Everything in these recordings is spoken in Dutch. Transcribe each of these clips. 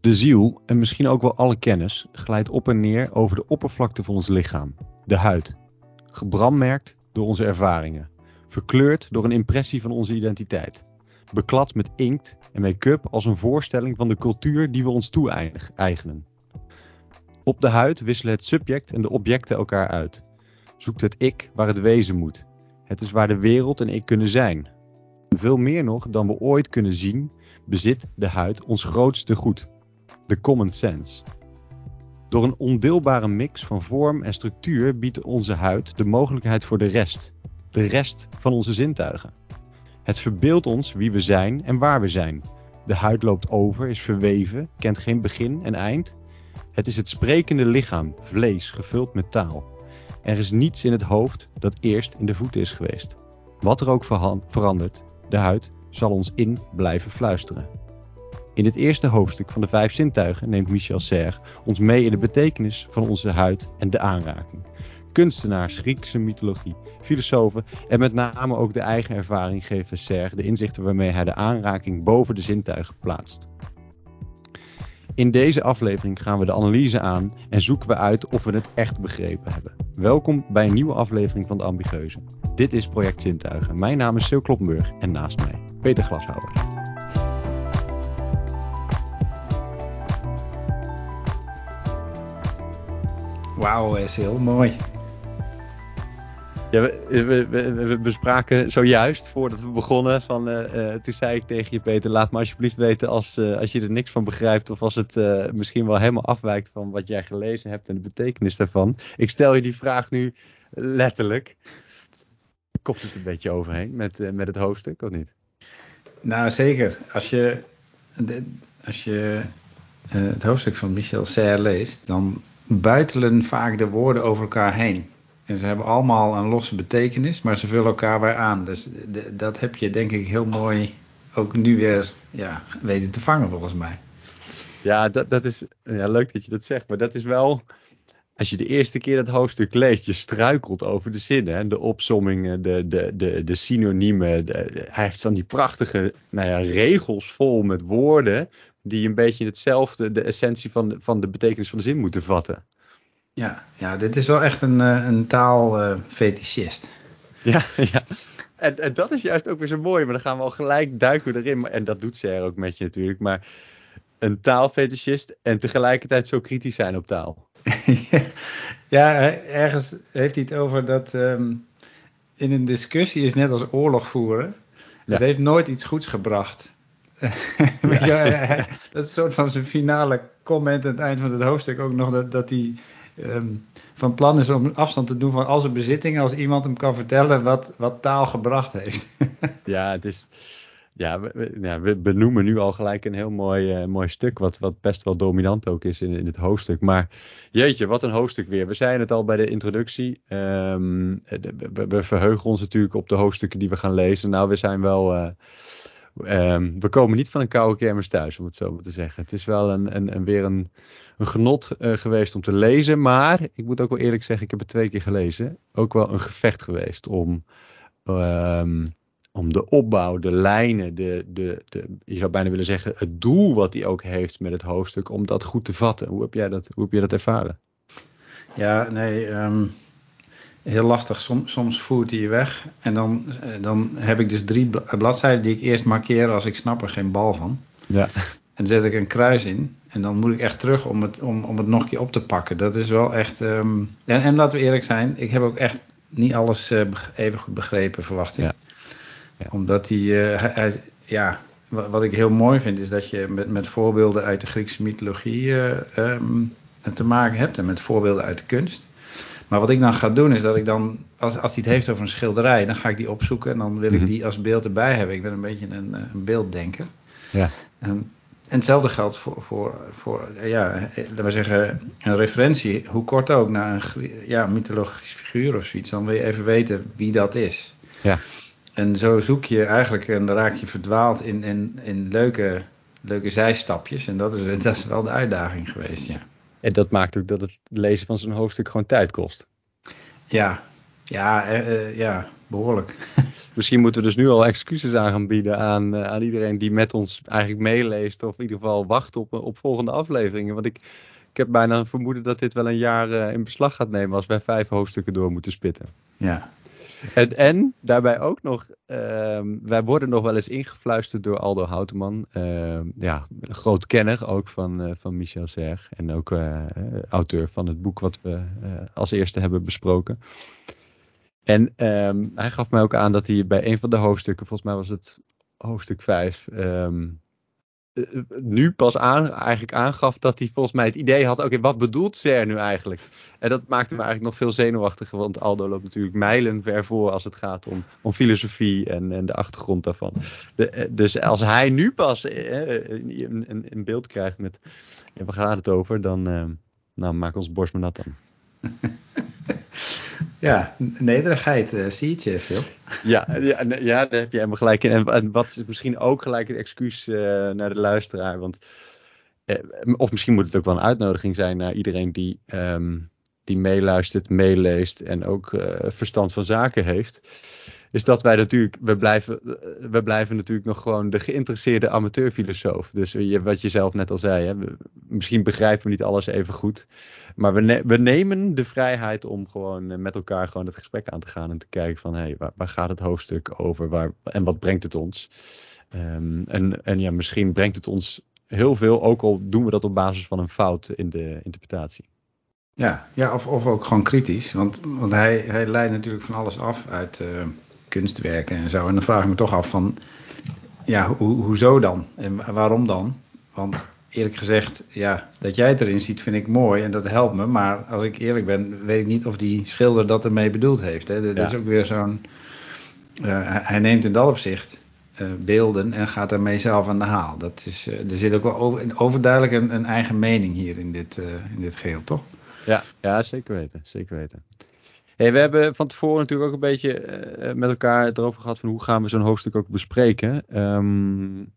De ziel, en misschien ook wel alle kennis, glijdt op en neer over de oppervlakte van ons lichaam, de huid. Gebrammerkt door onze ervaringen, verkleurd door een impressie van onze identiteit. Beklad met inkt en make-up als een voorstelling van de cultuur die we ons toe-eigenen. Op de huid wisselen het subject en de objecten elkaar uit. Zoekt het ik waar het wezen moet. Het is waar de wereld en ik kunnen zijn. Veel meer nog dan we ooit kunnen zien, bezit de huid ons grootste goed: de common sense. Door een ondeelbare mix van vorm en structuur biedt onze huid de mogelijkheid voor de rest, de rest van onze zintuigen. Het verbeeldt ons wie we zijn en waar we zijn. De huid loopt over, is verweven, kent geen begin en eind. Het is het sprekende lichaam, vlees gevuld met taal. Er is niets in het hoofd dat eerst in de voeten is geweest. Wat er ook verandert, de huid zal ons in blijven fluisteren. In het eerste hoofdstuk van de vijf zintuigen neemt Michel Serre ons mee in de betekenis van onze huid en de aanraking. Kunstenaars, Griekse mythologie, filosofen en met name ook de eigen ervaring geven Serre de inzichten waarmee hij de aanraking boven de zintuigen plaatst. In deze aflevering gaan we de analyse aan en zoeken we uit of we het echt begrepen hebben. Welkom bij een nieuwe aflevering van de Ambigueuze. Dit is Project Zintuigen. Mijn naam is Sil Kloppenburg en naast mij Peter Glashouwer. Wauw, is heel mooi. Ja, we, we, we, we, bespraken zojuist, voordat we begonnen, van, uh, uh, toen zei ik tegen je Peter, laat me alsjeblieft weten als, uh, als je er niks van begrijpt of als het misschien wel helemaal afwijkt van wat jij gelezen hebt en de betekenis daarvan. Ik stel je die vraag nu letterlijk. Kopt het een beetje overheen met, met het hoofdstuk, of niet? Nou, zeker. Als je, als je het hoofdstuk van Michel Serre leest, dan buitelen vaak de woorden over elkaar heen. En ze hebben allemaal een losse betekenis, maar ze vullen elkaar weer aan. Dus dat heb je denk ik heel mooi ook nu weer ja, weten te vangen volgens mij. Ja, dat, dat is ja, leuk dat je dat zegt. Maar dat is wel, als je de eerste keer dat hoofdstuk leest, je struikelt over de zinnen. De opsommingen, de, de, de, de synoniemen. Hij heeft dan die prachtige nou ja, regels vol met woorden. Die een beetje hetzelfde, de essentie van, van de betekenis van de zin moeten vatten. Ja, ja, dit is wel echt een, eh, een taalfetischist. ja, ja. En, en, dat is juist ook weer zo mooi, maar dan gaan we al gelijk duiken erin. En dat doet Ser ook met je natuurlijk. Maar een taalfetischist en tegelijkertijd zo kritisch zijn op taal. ja, ergens heeft hij het over dat um, in een discussie is net als oorlog voeren. Het heeft nooit iets goeds gebracht. ja. dat is een soort van zijn finale comment aan het eind van het hoofdstuk ook nog dat, dat hij um, van plan is om afstand te doen van al zijn bezittingen als iemand hem kan vertellen wat, wat taal gebracht heeft. ja, het is. Ja we, ja, we benoemen nu al gelijk een heel mooi, uh, mooi stuk, wat, wat best wel dominant ook is in, in het hoofdstuk. Maar jeetje, wat een hoofdstuk weer. We zeiden het al bij de introductie. Um, we, we, verheugen ons natuurlijk op de hoofdstukken die we gaan lezen. Nou, we zijn wel. Uh, Um, we komen niet van een koude kermis thuis, om het zo maar te zeggen. Het is wel een, een, een weer een, een genot uh, geweest om te lezen. Maar ik moet ook wel eerlijk zeggen, ik heb het twee keer gelezen. Ook wel een gevecht geweest om, um, om de opbouw, de lijnen, de, de, de, je zou bijna willen zeggen, het doel wat hij ook heeft met het hoofdstuk, om dat goed te vatten. Hoe heb jij dat, dat ervaren? Ja, nee. Um heel lastig. Soms, soms voert hij je weg. En dan, eh, dan heb ik dus drie bladzijden die ik eerst markeer als ik snap er geen bal van. Ja. En dan zet ik een kruis in. En dan moet ik echt terug om het, om, om het nog een keer op te pakken. Dat is wel echt. Um... En, en laten we eerlijk zijn, ik heb ook echt niet alles uh, even goed begrepen, verwacht ik. Ja. ja. Omdat hij, uh, hij, Ja, wat ik heel mooi vind, is dat je met, met voorbeelden uit de Griekse mythologie uh, um, te maken hebt. En met voorbeelden uit de kunst. Maar wat ik dan ga doen is dat ik dan, als, als hij het heeft over een schilderij, dan ga ik die opzoeken en dan wil ik mhm. die als beeld erbij hebben. Ik ben een beetje een, eh, een beelddenker. Ja. Um, en hetzelfde geldt voor, voor, voor ja, laten we zeggen, een referentie, hoe kort ook, naar een ja, mythologisch figuur of zoiets. Dan wil je even weten wie dat is. Ja. En zo zoek je eigenlijk en dan raak je verdwaald in, in, in leuke, leuke zijstapjes. En dat is, dat is wel de uitdaging geweest, ja. En dat maakt ook dat het lezen van zo'n hoofdstuk gewoon tijd kost. Ja, ja, uh, ja behoorlijk. Misschien moeten we dus nu al excuses aan gaan bieden aan, aan iedereen die met ons eigenlijk meeleest. Of in ieder geval wacht op, op volgende afleveringen. Want ik, ik heb bijna een vermoeden dat dit wel een jaar in beslag gaat nemen als wij vijf hoofdstukken door moeten spitten. Ja, en, en daarbij ook nog, ehm, wij worden nog wel eens ingefluisterd door Aldo Houteman. Uh, ja, een groot kenner ook van, uh, van Michel Serre. En ook uh, auteur van het boek wat we eh, als eerste hebben besproken. En um, hij gaf mij ook aan dat hij bij een van de hoofdstukken, volgens mij was het hoofdstuk 5, eh, nu pas aan, eigenlijk aangaf dat hij volgens mij het idee had: oké, wat bedoelt Ser nu eigenlijk? En dat maakte me eigenlijk nog veel zenuwachtiger, want Aldo loopt natuurlijk mijlen ver voor als het gaat om, om filosofie en, en de achtergrond daarvan. Eh, dus als hij nu pas eh, een, beeld krijgt met: ja, waar gaat het over? Dan nou, maak ons borst maar nat dan. Ja, nederigheid uh, zie je, Phil. Ja, ja, ja, daar heb je helemaal gelijk in. En, wat is misschien ook gelijk het excuus uh, naar de luisteraar. Want, eh, of misschien moet het ook wel een uitnodiging zijn naar iedereen die, um, die meeluistert, meeleest en ook verstand van zaken heeft is dat wij natuurlijk, we blijven, we blijven natuurlijk nog gewoon de geïnteresseerde amateurfilosoof. Dus je, wat je zelf net al zei, hè, misschien begrijpen we niet alles even goed. Maar we, we nemen de vrijheid om gewoon eh, met elkaar gewoon het gesprek aan te gaan en te kijken van hé, hey, waar, waar, gaat het hoofdstuk over waar, en wat brengt het ons? Um, en, en ja, misschien brengt het ons heel veel, ook al doen we dat op basis van een fout in de interpretatie. Ja, ja of, of ook gewoon kritisch. Want, want hij, hij leidt natuurlijk van alles af uit, kunstwerken en zo. En dan vraag ik me toch af van, ja, ho hoezo dan? En waarom dan? Want eerlijk gezegd, ja, dat jij het erin ziet vind ik mooi en dat helpt me. Maar als ik eerlijk ben, weet ik niet of die schilder dat ermee bedoeld heeft. Hè. Dat ja. is ook weer zo'n, uh, hij neemt in dat opzicht uh, beelden en gaat daarmee zelf aan de haal. Dat is, uh, er zit ook wel over, overduidelijk een, een, eigen mening hier in dit, in dit geheel, toch? Ja, ja, zeker weten, zeker weten. We hebben van tevoren natuurlijk ook een beetje uh, met elkaar erover gehad van hoe gaan we zo'n hoofdstuk ook bespreken. Um,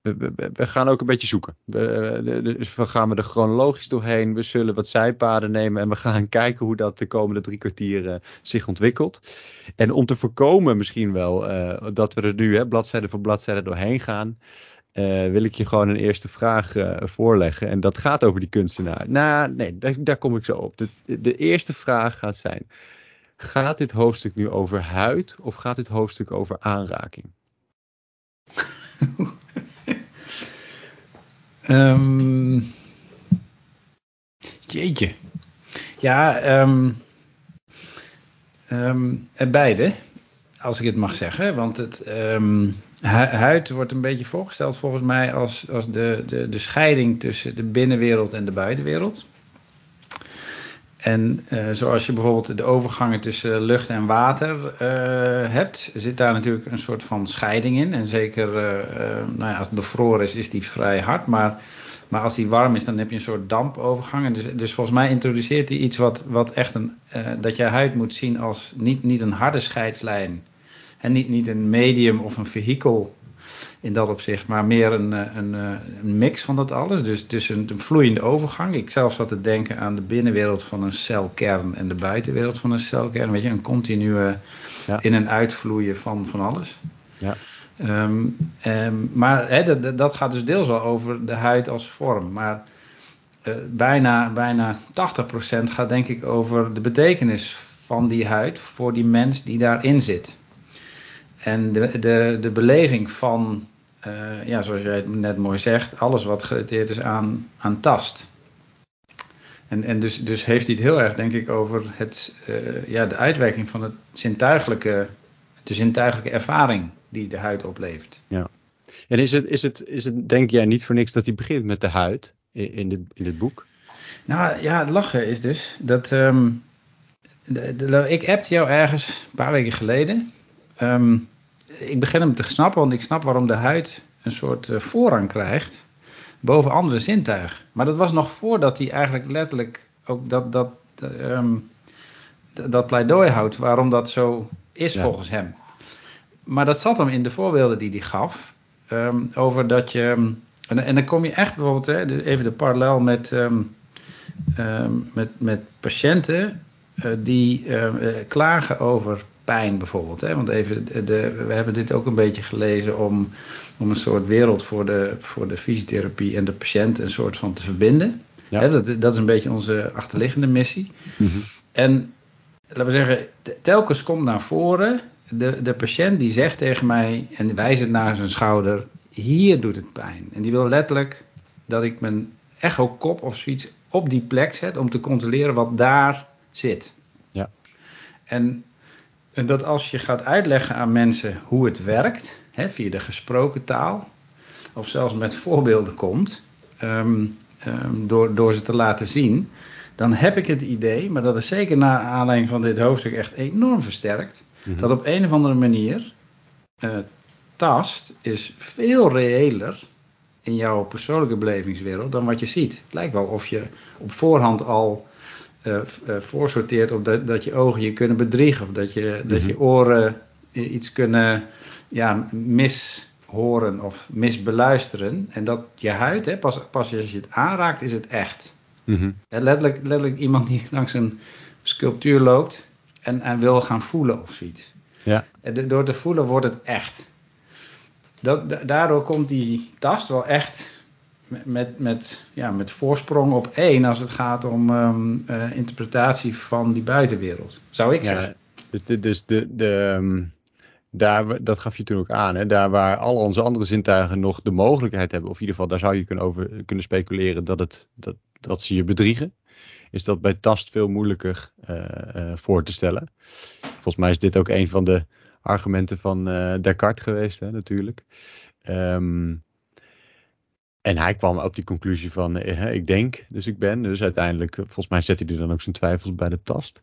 we, gaan ook een beetje zoeken. We, dus we gaan er chronologisch doorheen. We zullen wat zijpaden nemen en we gaan kijken hoe dat de komende drie kwartier uh, zich ontwikkelt. En om te voorkomen misschien wel dat we er nu hè, bladzijde voor bladzijde doorheen gaan. Uh, wil ik je gewoon een eerste vraag uh, voorleggen. En dat gaat over die kunstenaar. Nou, nee, daar, daar kom ik zo op. De, de, eerste vraag gaat zijn: gaat dit hoofdstuk nu over huid of gaat dit hoofdstuk over aanraking? um, jeetje. Ja, um, um, beide, als ik het mag zeggen. Want het huid wordt een beetje voorgesteld volgens mij als, als de, de, de scheiding tussen de binnenwereld en de buitenwereld. En uh, zoals je bijvoorbeeld de overgangen tussen lucht en water uh, hebt, zit daar natuurlijk een soort van scheiding in. En zeker uh, nou ja, als het bevroren is, is die vrij hard. Maar, maar als die warm is, dan heb je een soort dampovergang. En dus, dus volgens mij introduceert hij iets wat, wat echt een, dat je huid moet zien als niet, niet een harde scheidslijn en niet, niet een medium of een vehikel in dat opzicht, maar meer een, eh, een, eh, een mix van dat alles. Dus, dus een, een, vloeiende overgang. Ik zelf zat te denken aan de binnenwereld van een celkern en de buitenwereld van een celkern. Weet je, een continue ja. in- en uitvloeien van, van alles. Ja. Um, um, maar dat, dat gaat dus deels wel over de huid als vorm. Maar uh, bijna, bijna 80% gaat denk ik over de betekenis van die huid voor die mens die daarin zit. En de, de, de beleving van, uh, ja, zoals jij het net mooi zegt, alles wat gerelateerd is aan, aan tast. En, en dus, dus heeft hij het heel erg, denk ik, over het, uh, ja, de uitwerking van het zintuigelijke, de zintuigelijke ervaring die de huid oplevert. Ja. En is het, is het, is het, denk jij niet voor niks dat hij begint met de huid in, in, dit, in dit boek? Nou ja, het lachen is dus dat. Um, de, de, ik appte jou ergens een paar weken geleden. Um, ik begin hem te snappen, want ik snap waarom de huid een soort uh, voorrang krijgt boven andere zintuigen. Maar dat was nog voordat hij eigenlijk letterlijk ook dat, dat, um, dat pleidooi houdt waarom dat zo is ja. volgens hem. Maar dat zat hem in de voorbeelden die hij gaf. Um, over dat je. En, en, dan kom je echt bijvoorbeeld, hè, even de parallel met, um, met, met patiënten uh, die uh, klagen over pijn bijvoorbeeld. Hè? Want even, de, we hebben dit ook een beetje gelezen om, om een soort wereld voor de, voor de fysiotherapie en de patiënt een soort van te verbinden. Ja. Hè? Dat, dat is een beetje onze achterliggende missie. Mm En laten we zeggen, telkens komt naar voren de, de patiënt die zegt tegen mij en wijst naar zijn schouder, hier doet het pijn. En die wil letterlijk dat ik mijn echo-kop of zoiets op die plek zet om te controleren wat daar zit. Ja. En dat als je gaat uitleggen aan mensen hoe het werkt, hè, via de gesproken taal, of zelfs met voorbeelden komt, um, um, door, door ze te laten zien, dan heb ik het idee, maar dat is zeker na aanleiding van dit hoofdstuk echt enorm versterkt, mhm. dat op een of andere manier uh, tast is veel reëler in jouw persoonlijke belevingswereld dan wat je ziet. Het lijkt wel of je op voorhand al uh, uh, voorsorteert op dat, dat je ogen je kunnen bedriegen of dat je, dat je mhm. oren iets kunnen ja, mishoren of misbeluisteren en dat je huid, hè, pas, pas als je het aanraakt, is het echt. Mm letterlijk, letterlijk iemand die langs een sculptuur loopt en, en wil gaan voelen of zoiets. Ja. door te voelen wordt het echt. Dat, daardoor komt die tast wel echt met, met, ja, met voorsprong op één als het gaat om um, uh, interpretatie van die buitenwereld. Zou ik zeggen. Dus, de, dus de, de, um, daar, dat gaf je toen ook aan. Hè? Daar waar al onze andere zintuigen nog de mogelijkheid hebben, of in ieder geval daar zou je kunnen over kunnen speculeren dat, het, dat, dat ze je bedriegen. Is dat bij tast veel moeilijker uh, uh, voor te stellen. Volgens mij is dit ook een van de argumenten van Descartes geweest, hè, natuurlijk. Um, en hij kwam op die conclusie van, eh, ik denk, dus ik ben. Dus uiteindelijk, volgens mij zet hij dan ook zijn twijfels bij de tast.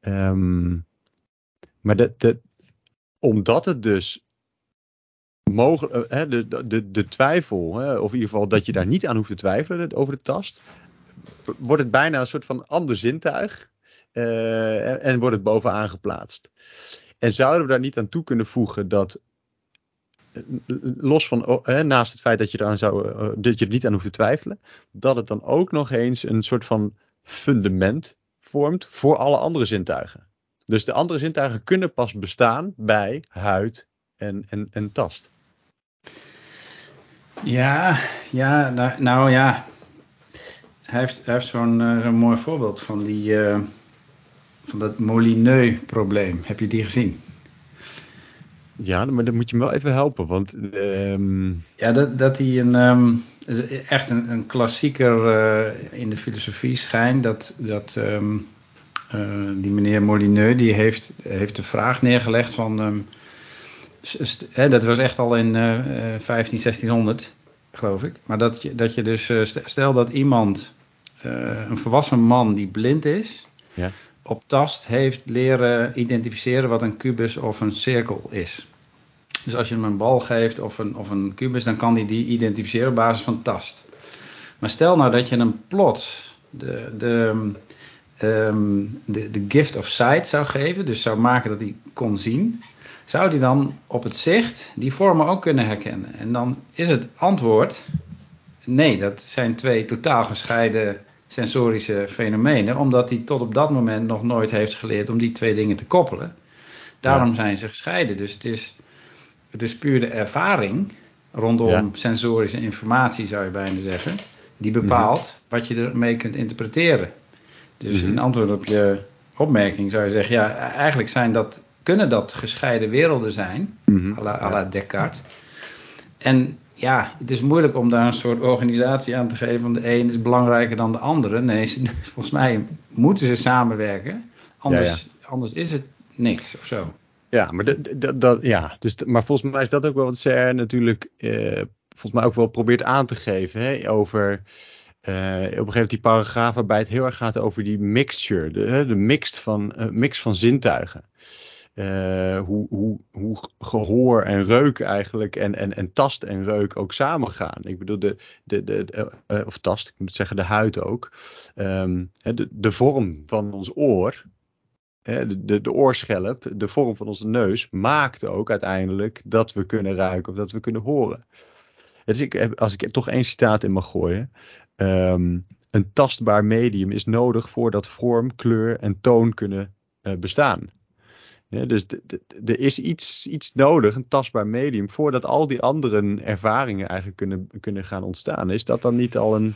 Um, maar omdat het dus mogelijk, uh, de, de, de twijfel, of in ieder geval dat je daar niet aan hoeft te twijfelen over de tast, wordt het bijna een soort van ander zintuig en, en wordt het bovenaan geplaatst. En zouden we daar niet aan toe kunnen voegen dat, los van, oh, naast het feit dat je, zou, uh, dat je er niet aan hoeft te twijfelen, dat het dan ook nog eens een soort van fundament vormt voor alle andere zintuigen. Dus de andere zintuigen kunnen pas bestaan bij huid en, en, en tast. Ja, ja nou, nou ja. Hij heeft, heeft zo'n uh, zo'n mooi voorbeeld van die, uh, van dat Molineux-probleem. Heb je die gezien? Ja, maar dan moet je me wel even helpen, want... Um... Ja, dat, dat hij een... Um, echt een, een klassieker uh, in de filosofie schijnt, dat, dat um, uh, die meneer Molineux, die heeft, heeft de vraag neergelegd van... Hè, dat was echt al in uh, 15, 1600, geloof ik. Maar dat je, dat je dus... stel dat iemand, een volwassen man die blind is... Ja op tast heeft leren identificeren wat een kubus of een cirkel is. Dus als je hem een bal geeft of een, of een kubus, dan kan hij die identificeren op basis van tast. Maar stel nou dat je hem plots de, de, um, de, de gift of sight zou geven, dus zou maken dat hij kon zien, zou hij dan op het zicht die vormen ook kunnen herkennen. En dan is het antwoord nee, dat zijn twee totaal gescheiden sensorische fenomenen, omdat hij tot op dat moment nog nooit heeft geleerd om die twee dingen te koppelen. Daarom zijn ze gescheiden. Dus het is, het is puur de ervaring rondom sensorische informatie, zou je bijna zeggen, die bepaalt mhm. wat je ermee kunt interpreteren. Dus mhm. in antwoord op je opmerking zou je zeggen, ja, eigenlijk zijn dat, kunnen dat gescheiden werelden zijn, mm à la Descartes. En ja, het is moeilijk om daar een soort organisatie aan te geven. Van de een is belangrijker dan de andere. Nee, volgens mij moeten ze samenwerken. Anders, anders is het niks of zo. Ja, maar, dat, dat, ja, dus, maar volgens mij is dat ook wel wat CR natuurlijk eh, volgens mij ook wel probeert aan te geven. Hè, over uh, op een gegeven moment die paragraaf waarbij het heel erg gaat over die mixture. De, de mix, van, uh, mix van zintuigen. Uh, hoe, hoe, hoe gehoor en reuk eigenlijk en, en, en tast en reuk ook samengaan. Ik bedoel, de, de, de, uh, of tast, ik moet zeggen de huid ook. Um, de, de vorm van ons oor, de, de, de oorschelp, de vorm van onze neus, maakt ook uiteindelijk dat we kunnen ruiken of dat we kunnen horen. Dus ik, als ik toch één citaat in mag gooien. Um, een tastbaar medium is nodig voordat vorm, kleur en toon kunnen bestaan. Ja, dus er is iets, iets nodig, een tastbaar medium, voordat al die andere ervaringen eigenlijk kunnen, kunnen gaan ontstaan. Is dat dan niet al een.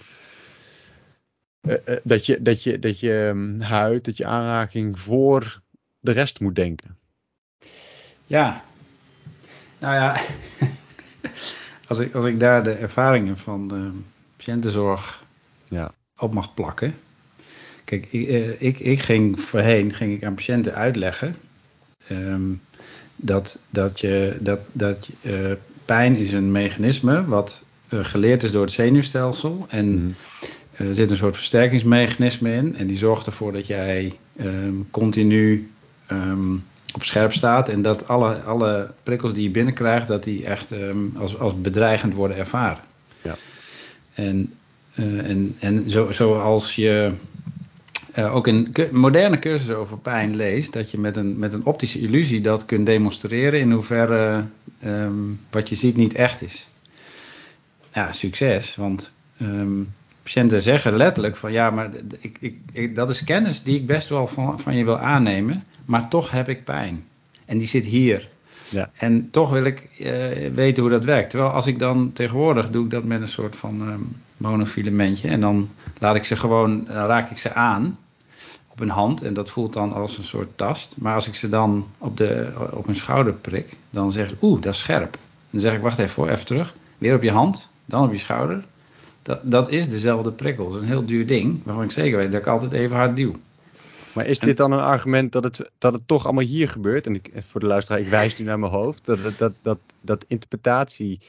Uh, uh, dat je, dat je, dat je um, huid, dat je aanraking voor de rest moet denken? Ja, nou ja, als ik, als ik daar de ervaringen van de patiëntenzorg ja. op mag plakken. Kijk, ik, uh, ik, ik ging voorheen ging ik aan patiënten uitleggen um, dat, dat, je, dat, dat uh, pijn is een mechanisme wat uh, geleerd is door het zenuwstelsel. En mm. er zit een soort versterkingsmechanisme in. En die zorgt ervoor dat jij um, continu um, op scherp staat. En dat alle, alle prikkels die je binnenkrijgt, dat die echt als, als bedreigend worden ervaren. Ja. En, uh, en, en zo, zoals je uh, ook in moderne cursussen over pijn leest, dat je met een, met een optische illusie dat kunt demonstreren in hoeverre um, wat je ziet niet echt is. Ja, succes, want um, patiënten zeggen letterlijk van ja, maar ik, ik, ik, dat is kennis die ik best wel van, van je wil aannemen, maar toch heb ik pijn. En die zit hier. Ja. En toch wil ik uh, weten hoe dat werkt. Terwijl als ik dan tegenwoordig doe ik dat met een soort van um, monofilamentje. En dan laat ik ze gewoon, dan raak ik ze aan op een hand. En dat voelt dan als een soort tast. Maar als ik ze dan op, de, op mijn schouder prik, dan zeg ik, oeh, dat is scherp. Dan zeg ik, wacht even voor, even terug. Weer op je hand, dan op je schouder. Dat, dat is dezelfde prikkel. Dat is een heel duur ding, waarvan ik zeker weet dat ik altijd even hard duw. Maar is dit dan een argument dat het, dat het toch allemaal hier gebeurt? En ik, voor de luisteraar, ik wijs nu naar mijn hoofd. Dat, dat, dat, dat, interpretatie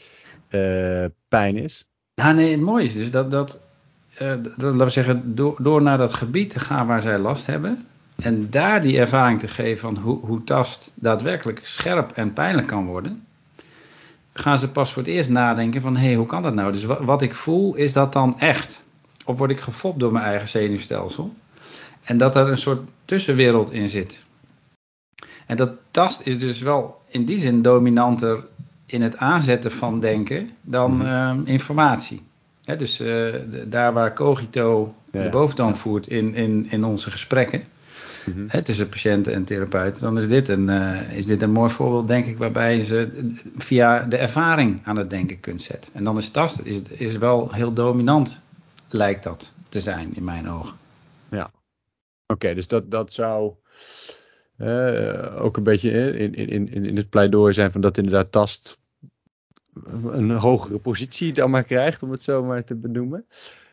uh, pijn is? Nou nee, het mooie is dus dat, dat, uh, dat laten we zeggen, door, door naar dat gebied te gaan waar zij last hebben. En daar die ervaring te geven van hoe, hoe tast daadwerkelijk scherp en pijnlijk kan worden. Gaan ze pas voor het eerst nadenken van, hé, hey, hoe kan dat nou? Dus wat, wat ik voel, is dat dan echt? Of word ik gefopt door mijn eigen zenuwstelsel? En dat er een soort tussenwereld in zit. En dat tast is dus wel in die zin dominanter in het aanzetten van denken dan uh, informatie. dus uh, daar waar cogito ja, de boventoon voert in, in, in onze gesprekken mm -hmm. tussen patiënten en therapeuten, dan is dit, een, uh, is dit een mooi voorbeeld, denk ik, waarbij je ze via de ervaring aan het denken kunt zetten. En dan is tast is, is wel heel dominant, lijkt dat te zijn in mijn ogen. Ja, Oké, dus dat, dat zou uh, ook een beetje in, in, in, in het pleidooi zijn van dat inderdaad tast een hogere positie dan maar krijgt, om het zo maar te benoemen.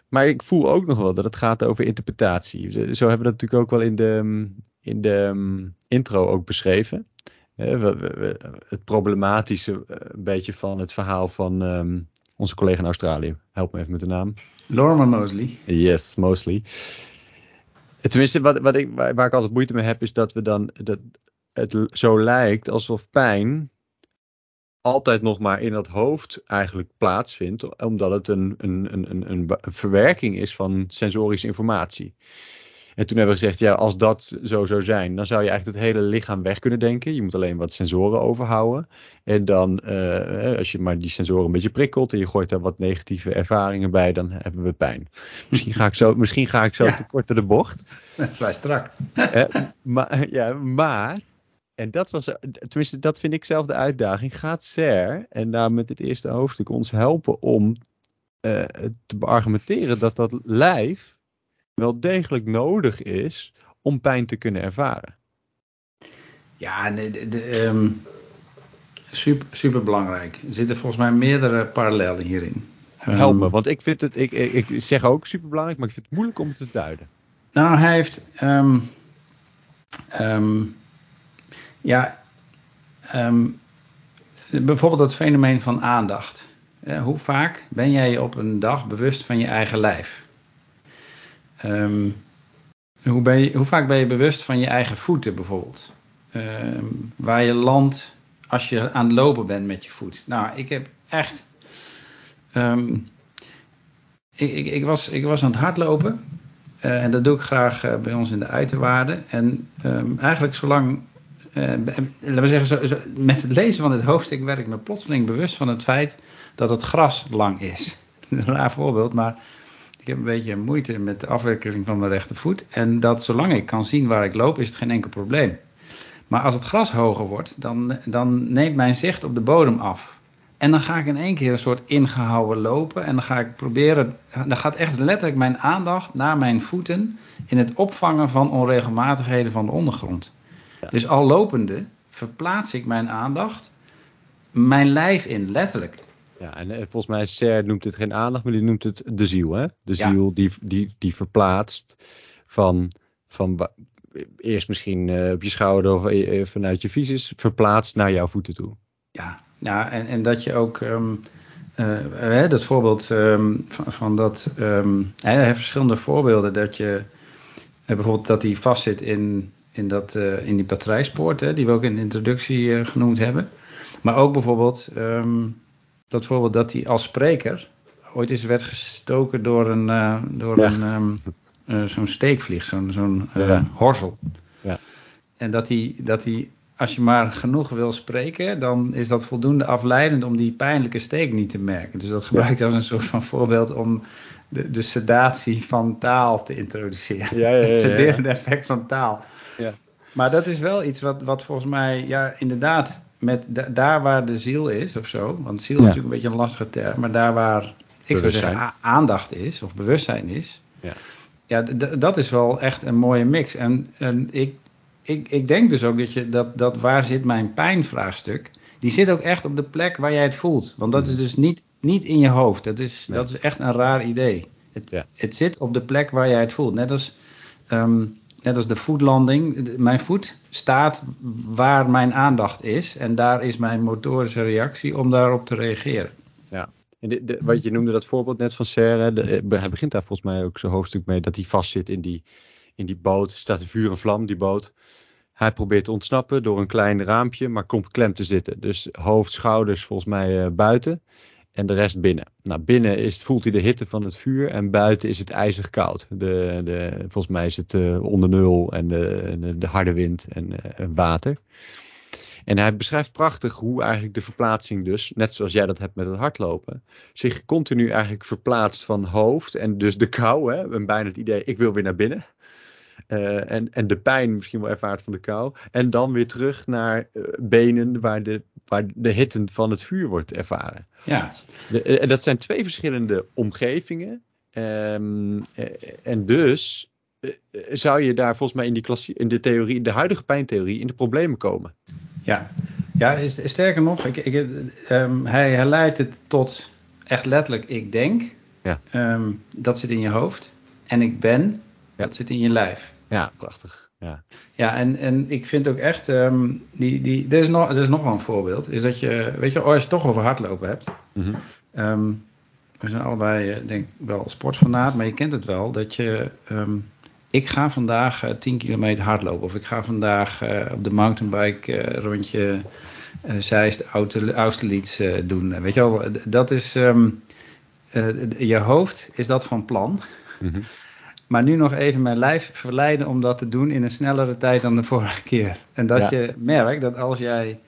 Maar ik voel ook nog wel dat het gaat over interpretatie. Zo hebben we dat natuurlijk ook wel in de, in de um, intro ook beschreven. het problematische eh, een beetje van het verhaal van um, onze collega in Australië. Help me even met de naam. Lorma Mosley. Yes, Mosley. Tenminste, wat, wat ik, waar, ik altijd moeite mee heb, is dat we dan dat het zo lijkt alsof pijn altijd nog maar in het hoofd eigenlijk plaatsvindt, omdat het een, een, een, een, een verwerking is van sensorische informatie. En toen hebben we gezegd, ja, als dat zo zou zijn, dan zou je eigenlijk het hele lichaam weg kunnen denken. Je moet alleen wat sensoren overhouden. En dan, uh, als je maar die sensoren een beetje prikkelt en je gooit daar wat negatieve ervaringen bij, dan hebben we pijn. Misschien ga ik zo, misschien ga ik zo ja. te kort de bocht. Vrij strak. Uh, maar, ja, maar en dat was, tenminste, dat vind ik zelf de uitdaging. Gaat SER en daar met het eerste hoofdstuk ons helpen om uh, te beargumenteren dat dat lijf wel degelijk nodig is om pijn te kunnen ervaren. Ja, de, de, um, super, super belangrijk. Er zitten volgens mij meerdere parallellen hierin. Help me, um, want ik vind het, ik, ik, ik, zeg ook super belangrijk, maar ik vind het moeilijk om het te duiden. Nou, hij heeft, um, ja, bijvoorbeeld het fenomeen van aandacht. Uh, hoe vaak ben jij op een dag bewust van je eigen lijf? Um, hoe, ben je, hoe, vaak ben je bewust van je eigen voeten bijvoorbeeld? Um, waar je landt als je aan het lopen bent met je voet. Nou, ik heb echt. Um, ik, ik, was, ik was aan het hardlopen. Uh, en dat doe ik graag uh, bij ons in de uiterwaarden. En eigenlijk zolang. Uh, laten we zeggen, met het lezen van dit hoofdstuk werd ik me plotseling bewust van het feit dat het gras lang is een raar voorbeeld, maar ik heb een beetje moeite met de afwerking van mijn rechtervoet. En dat zolang ik kan zien waar ik loop, is het geen enkel probleem. Maar als het gras hoger wordt, dan, dan neemt mijn zicht op de bodem af. En dan ga ik in één keer een soort ingehouden lopen. En dan ga ik proberen. Dan gaat echt letterlijk mijn aandacht naar mijn voeten. in het opvangen van onregelmatigheden van de ondergrond. Dus al lopende verplaats ik mijn aandacht. mijn lijf in, letterlijk. Ja, en volgens mij, Ser noemt het geen aandacht, maar die noemt het de ziel. Hè? De ziel die, die, die verplaatst van, van eerst misschien uh, op je schouder of uh, vanuit je visus, verplaatst naar jouw voeten toe. Ja, ja en, en dat je ook, um, uh, dat voorbeeld um, van, van, dat, um, heeft verschillende voorbeelden, dat je bijvoorbeeld dat hij vastzit in, in, dat, in die batterijspoort, hè, die we ook in de introductie genoemd hebben. Maar ook bijvoorbeeld dat voorbeeld dat hij als spreker ooit eens werd gestoken door een, door een uh, zo'n steekvlieg, zo'n zo'n uh, horzel. Ja. En dat hij, dat hij, als je maar genoeg wil spreken, dan is dat voldoende afleidend om die pijnlijke steek niet te merken. Dus dat gebruikt ja. als een soort van voorbeeld om de, de sedatie van taal te introduceren. Het sederende effect van taal. Ja. Maar dat is wel iets wat, wat volgens mij, ja, inderdaad, met daar waar de ziel is of zo, want ziel is natuurlijk een beetje een lastige term, maar daar waar ik zou zeggen aandacht is of bewustzijn is, ja ja, dat is wel echt een mooie mix. En, en ik, ik, ik denk dus ook dat, je, dat, dat waar zit mijn pijnvraagstuk, die zit ook echt op de plek waar jij het voelt. Want dat is dus niet, niet in je hoofd. Dat is, dat is echt een raar idee. Het, het zit op de plek waar jij het voelt. Net als, um, net als de voetlanding. Mijn voet staat waar mijn aandacht is. En daar is mijn motorische reactie om daarop te reageren. Ja, de, de, wat je noemde dat voorbeeld net van Serre, eh, hij begint daar volgens mij ook zo'n hoofdstuk mee dat hij vastzit in die, in die boot. Staat vuur en vlam, die boot. Hij probeert te ontsnappen door een klein raampje, maar komt klem te zitten. Dus hoofd, schouders volgens mij uh, buiten en de rest binnen. Nou, binnen is, voelt hij de hitte van het vuur en buiten is het ijzig koud. De, de, volgens mij is het uh, onder nul en de, de, de harde wind en uh, water. En hij beschrijft prachtig hoe eigenlijk de verplaatsing dus, net zoals jij dat hebt met het hardlopen, zich continu eigenlijk verplaatst van hoofd en dus de kou, hè, en bijna het idee, ik wil weer naar binnen. Uh, en, en de pijn misschien wel ervaart van de kou. En dan weer terug naar uh, benen waar de, waar de hitte van het vuur wordt ervaren. Ja. De, en dat zijn twee verschillende omgevingen. Um, en dus zou je daar volgens mij in, die klassie, in de theorie, de huidige pijntheorie, in de problemen komen. Ja, ja sterker nog, ik, ik, um, hij herleidt het tot echt letterlijk ik denk. Ja. Um, dat zit in je hoofd. En ik ben. Dat zit in je lijf. Ja, prachtig. Ja, ja en, en ik vind ook echt, um, die, die, er, is nog, er is nog wel een voorbeeld. Is dat je, weet je, als je het toch over hardlopen hebt. Mm -hmm. we zijn allebei, eh, denk ik, wel sportfanaat, maar je kent het wel. Dat je ik ga vandaag uh, eh, 10 kilometer hardlopen. Of ik ga vandaag uh, op de mountainbike uh, rondje Zeist, Austerlitz doen. Weet je wel, dat is... Je hoofd is dat van plan. Mm -hmm. Maar nu nog even mijn lijf verleiden om dat te doen in een snellere tijd dan de vorige keer. En dat ja. je merkt dat als jij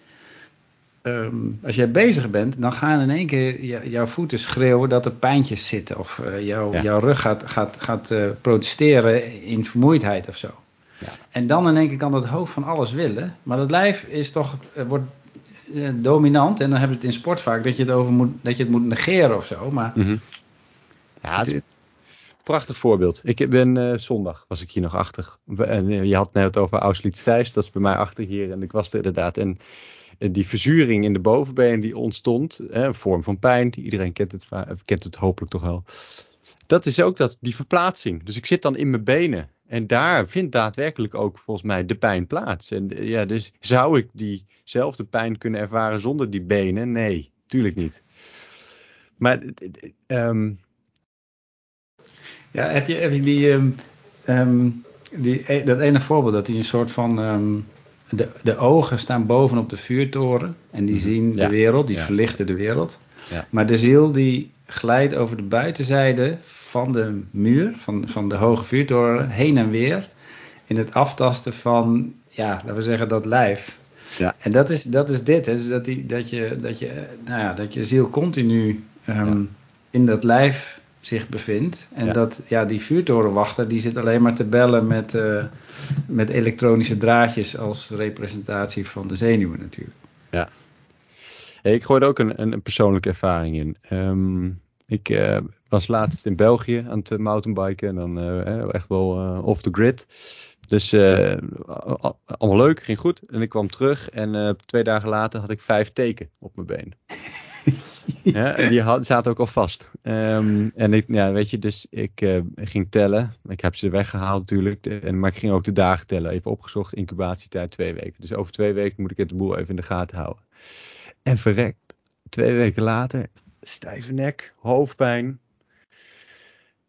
Um, als jij bezig bent, dan gaan in één keer jouw voeten schreeuwen dat er pijntjes zitten. Of uh, jou, jouw rug gaat, gaat, gaat uh, protesteren in vermoeidheid of zo. Ja. En dan in één keer kan het hoofd van alles willen. Maar het lijf is toch, uh, wordt dominant. En dan hebben we het in sport vaak dat je het, over moet, dat je het moet negeren of zo. Maar, mm -hmm. Ja, het prachtig voorbeeld. Ik ben zondag, was ik hier nog achter. En je had net over Auschwitz-Zeist, dat is bij mij achter hier. En ik was er inderdaad. En eh, die verzuring in de bovenbeen die ontstond, een vorm van pijn, iedereen kent het, kent het hopelijk toch wel. Dat is ook dat, die verplaatsing. Dus ik zit dan in mijn benen. En daar vindt daadwerkelijk ook volgens mij de pijn plaats. En eh, ja, dus zou ik diezelfde pijn kunnen ervaren zonder die benen? Nee, tuurlijk niet. Maar um... ja, heb je, heb je die, um, die, e, dat ene voorbeeld dat hij een soort van de, de ogen staan bovenop de vuurtoren en die mhm. zien de wereld, die verlichten de wereld. Ja. Maar de ziel die glijdt over de buitenzijde van de muur, van, van de hoge vuurtoren, heen en weer. In het aftasten van, ja, laten we zeggen, dat lijf. Ja. En dat is, dat is dit, hè, dus dat, die, dat, je, dat, je, nou ja, dat je ziel continu um, in dat lijf zich bevindt. En Ja. dat ja, die vuurtorenwachter die zit alleen maar te bellen met, eh, met elektronische draadjes als representatie van de zenuwen natuurlijk. Hey, ik gooi er ook een, een, een persoonlijke ervaring in. Ehm, ik eh, was laatst in België aan het eh, mountainbiken en dan echt wel off the grid. Dus allemaal leuk, ging goed. En ik kwam terug en twee dagen later had ik vijf teken op mijn been. ja, en die had, zaten ook al vast. Ehm, en ik, ja, weet je, dus ik eh, ging tellen. Ik heb ze weggehaald natuurlijk. En, maar ik ging ook de dagen tellen. Even opgezocht, incubatietijd twee weken. Dus over twee weken moet ik het boel even in de gaten houden. En verrekt, twee weken later, stijve nek, hoofdpijn.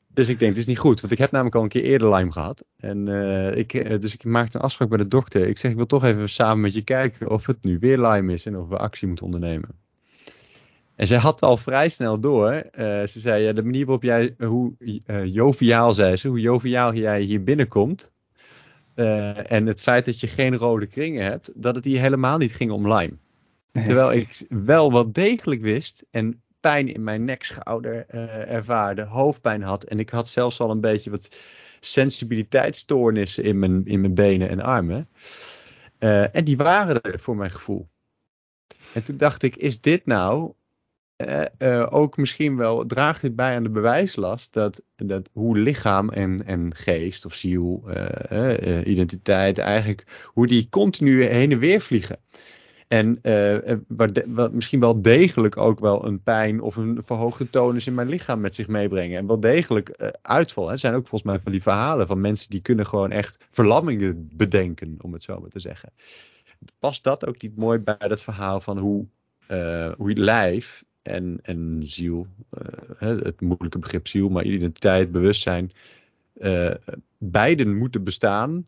Dus ik denk, het is niet goed. Want ik heb namelijk al een keer eerder Lyme gehad. En, eh, ik, eh, dus ik maakte een afspraak bij de dokter. Ik zeg, ik wil toch even samen met je kijken of het nu weer Lyme is en of we actie moeten ondernemen. En zij had al vrij snel door. eh, ze zei, ja, de manier waarop jij, hoe eh, joviaal, zei ze, hoe joviaal jij hier binnenkomt. eh, en het feit dat je geen rode kringen hebt, dat het hier helemaal niet ging om Lyme. Terwijl ik wel wel degelijk wist en pijn in mijn nek, schouder ervaarde, hoofdpijn had. En ik had zelfs al een beetje wat sensibiliteitsstoornissen in mijn, in mijn benen en armen. En die waren er voor mijn gevoel. En toen dacht ik, is dit nou eh, eh, ook misschien wel, draagt dit bij aan de bewijslast dat, dat hoe lichaam en, en geest of ziel, eh, identiteit eigenlijk, hoe die continu heen en weer vliegen. En wat misschien wel degelijk ook wel een pijn of een verhoogde tonus in mijn lichaam met zich meebrengen. En wel degelijk uitval. Er zijn ook volgens mij van die verhalen van mensen die kunnen gewoon echt verlammingen bedenken, om het zo maar te zeggen. Past dat ook niet mooi bij dat verhaal van hoe, eh, hoe je lijf en, en ziel, eh, het moeilijke begrip ziel, maar identiteit, bewustzijn, eh, beiden moeten bestaan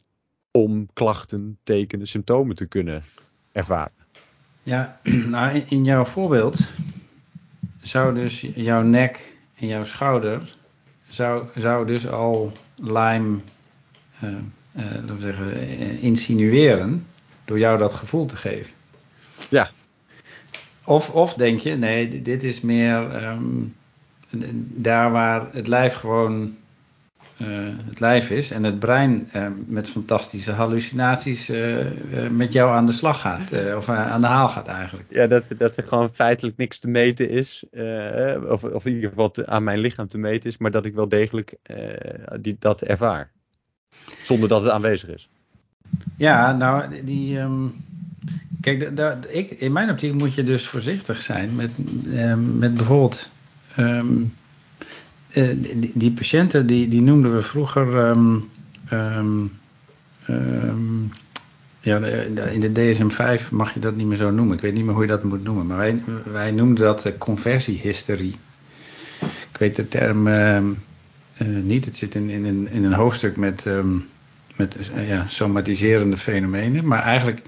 om klachten, tekenen, symptomen te kunnen ervaren. Ja, nou in, jouw voorbeeld zou dus jouw nek en jouw schouder zou, zou dus al Lyme, eh, laten we zeggen, insinueren door jou dat gevoel te geven. Ja. Of, of denk je, nee, dit is meer ehm, daar waar het lijf gewoon eh, het lijf is en het brein eh, met fantastische hallucinaties eh, eh, met jou aan de slag gaat. of aan de haal gaat eigenlijk. Ja, dat, dat er gewoon feitelijk niks te meten is. of, of in ieder geval te- aan mijn lichaam te meten is. Maar dat ik wel degelijk die, dat ervaar. Zonder dat het aanwezig is. Ja, nou, die. ehm, kijk, ik, in mijn optiek moet je dus voorzichtig zijn met, ehm, met bijvoorbeeld. ehm, eh, die, patiënten, die, die noemden we vroeger. ehm, ja, in de DSM-5 mag je dat niet meer zo noemen. Ik weet niet meer hoe je dat moet noemen. Maar wij, noemden dat eh, conversiehysterie. Ik weet de term eh, niet. Het zit in, in, een, in een hoofdstuk met. met ja, somatiserende fenomenen. Maar eigenlijk,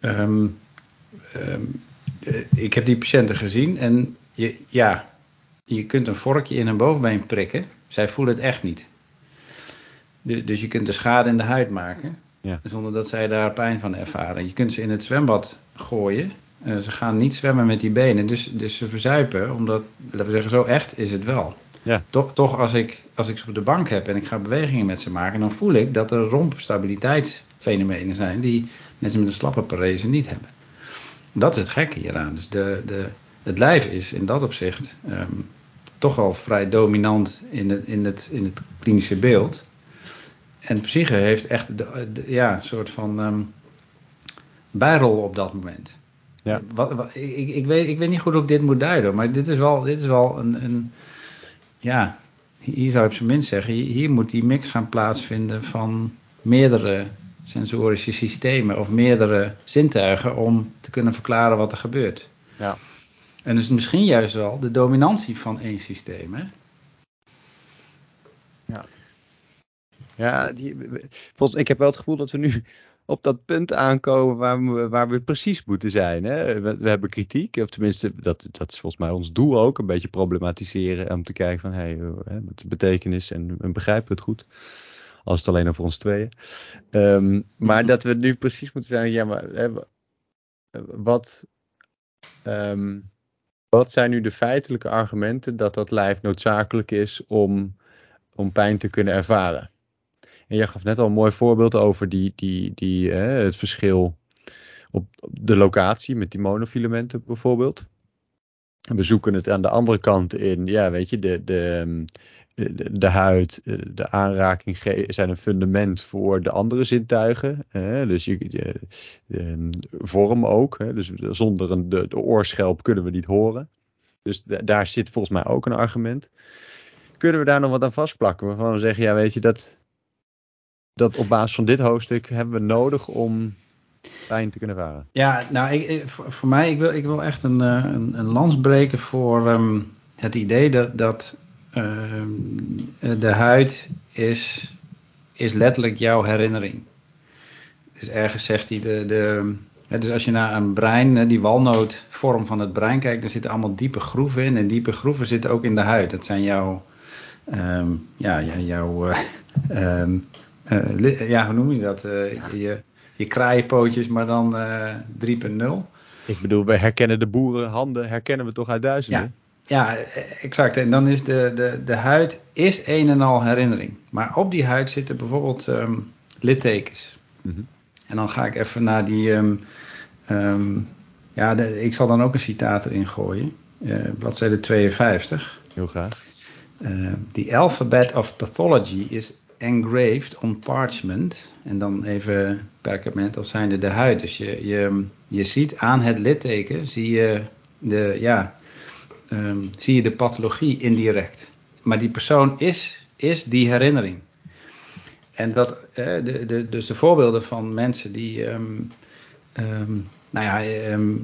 ehm, ehm, eh, ik heb die patiënten gezien en je, ja, je kunt een vorkje in een bovenbeen prikken. Zij voelen het echt niet. Dus, dus je kunt de schade in de huid maken, Ja. zonder dat zij daar pijn van ervaren. Je kunt ze in het zwembad gooien. eh, ze gaan niet zwemmen met die benen, dus, dus ze verzuipen, omdat, laten we zeggen, zo echt is het wel. Ja. Toch, toch als, ik, als ik ze op de bank heb en ik ga bewegingen met ze maken, dan voel ik dat er rompstabiliteitsfenomenen zijn die mensen met een slappe parese niet hebben. Dat is het gekke hieraan. Dus de, de, het lijf is in dat opzicht ehm, toch wel vrij dominant in het, in het, in het klinische beeld. En psyche heeft echt de, de- ja, een soort van ehm, bijrol op dat moment. Ja. Wat, wat, ik, ik, weet, ik weet niet goed hoe ik dit moet duiden, maar dit is wel, dit is wel een, een ja, hier zou je op zijn minst zeggen, hier, hier moet die mix gaan plaatsvinden van meerdere sensorische systemen of meerdere zintuigen om te kunnen verklaren wat er gebeurt. Ja. En dus misschien juist wel de dominantie van één systeem. Hè? Ja, die, volgens, ik heb wel het gevoel dat we nu op dat punt aankomen waar we, waar we precies moeten zijn. Hè? We, we hebben kritiek, of tenminste, dat, dat is volgens mij ons doel ook, een beetje problematiseren om te kijken van, hey, hè, wat de betekenis en, en begrijpen we het goed. Als het alleen over ons tweeën. Ehm, maar dat we nu precies moeten zijn, ja, maar hè, wa- wat, ehm, wat zijn nu de feitelijke argumenten dat dat lijf noodzakelijk is om, om pijn te kunnen ervaren? En jij gaf net al een mooi voorbeeld over die, die, die, het verschil op de locatie met die monofilamenten bijvoorbeeld. We zoeken het aan de andere kant in, ja, weet je, de, de, de, de huid, de aanraking zijn een fundament voor de andere zintuigen. Dus je, ehm, vorm ook. Dus zonder een, de, de oorschelp kunnen we niet horen. Dus daar zit volgens mij ook een argument. Kunnen we daar nog wat aan vastplakken? Waarvan we zeggen, ja, weet je, dat, dat op basis van dit hoofdstuk hebben we nodig om pijn te kunnen varen. Ja, nou, ik, voor, mij, ik wil, ik wil echt een, eh, een, een lans breken voor ehm, het idee dat, dat de huid is, is letterlijk jouw herinnering. Dus ergens zegt hij, de, de, dus als je naar een brein, die walnootvorm van het brein kijkt, dan zitten allemaal diepe groeven in. En diepe groeven zitten ook in de huid. Dat zijn jouw, ehm, ja, jouw, uh, uh, ja, hoe noem je dat? Uh, je, je kraaienpootjes, maar dan 3.0. Eh, Ik bedoel, wij herkennen de boerenhanden, herkennen we toch uit duizenden? Ja, ja exact. En dan is de, de, de huid is een en al herinnering. Maar op die huid zitten bijvoorbeeld um, littekens. Mhm. En dan ga ik even naar die... Um, um, ja, de, ik zal dan ook een citaat erin gooien. Uh, bladzijde 52. Heel graag. Uh, the alphabet of pathology is engraved on parchment. En dan even perkament als zijnde de huid. Dus je, je, je ziet aan het litteken, zie je de, ja, um, zie je de pathologie indirect. Maar die persoon is, is die herinnering. En dat, eh, de, de, dus de voorbeelden van mensen die, um, um, nou ja,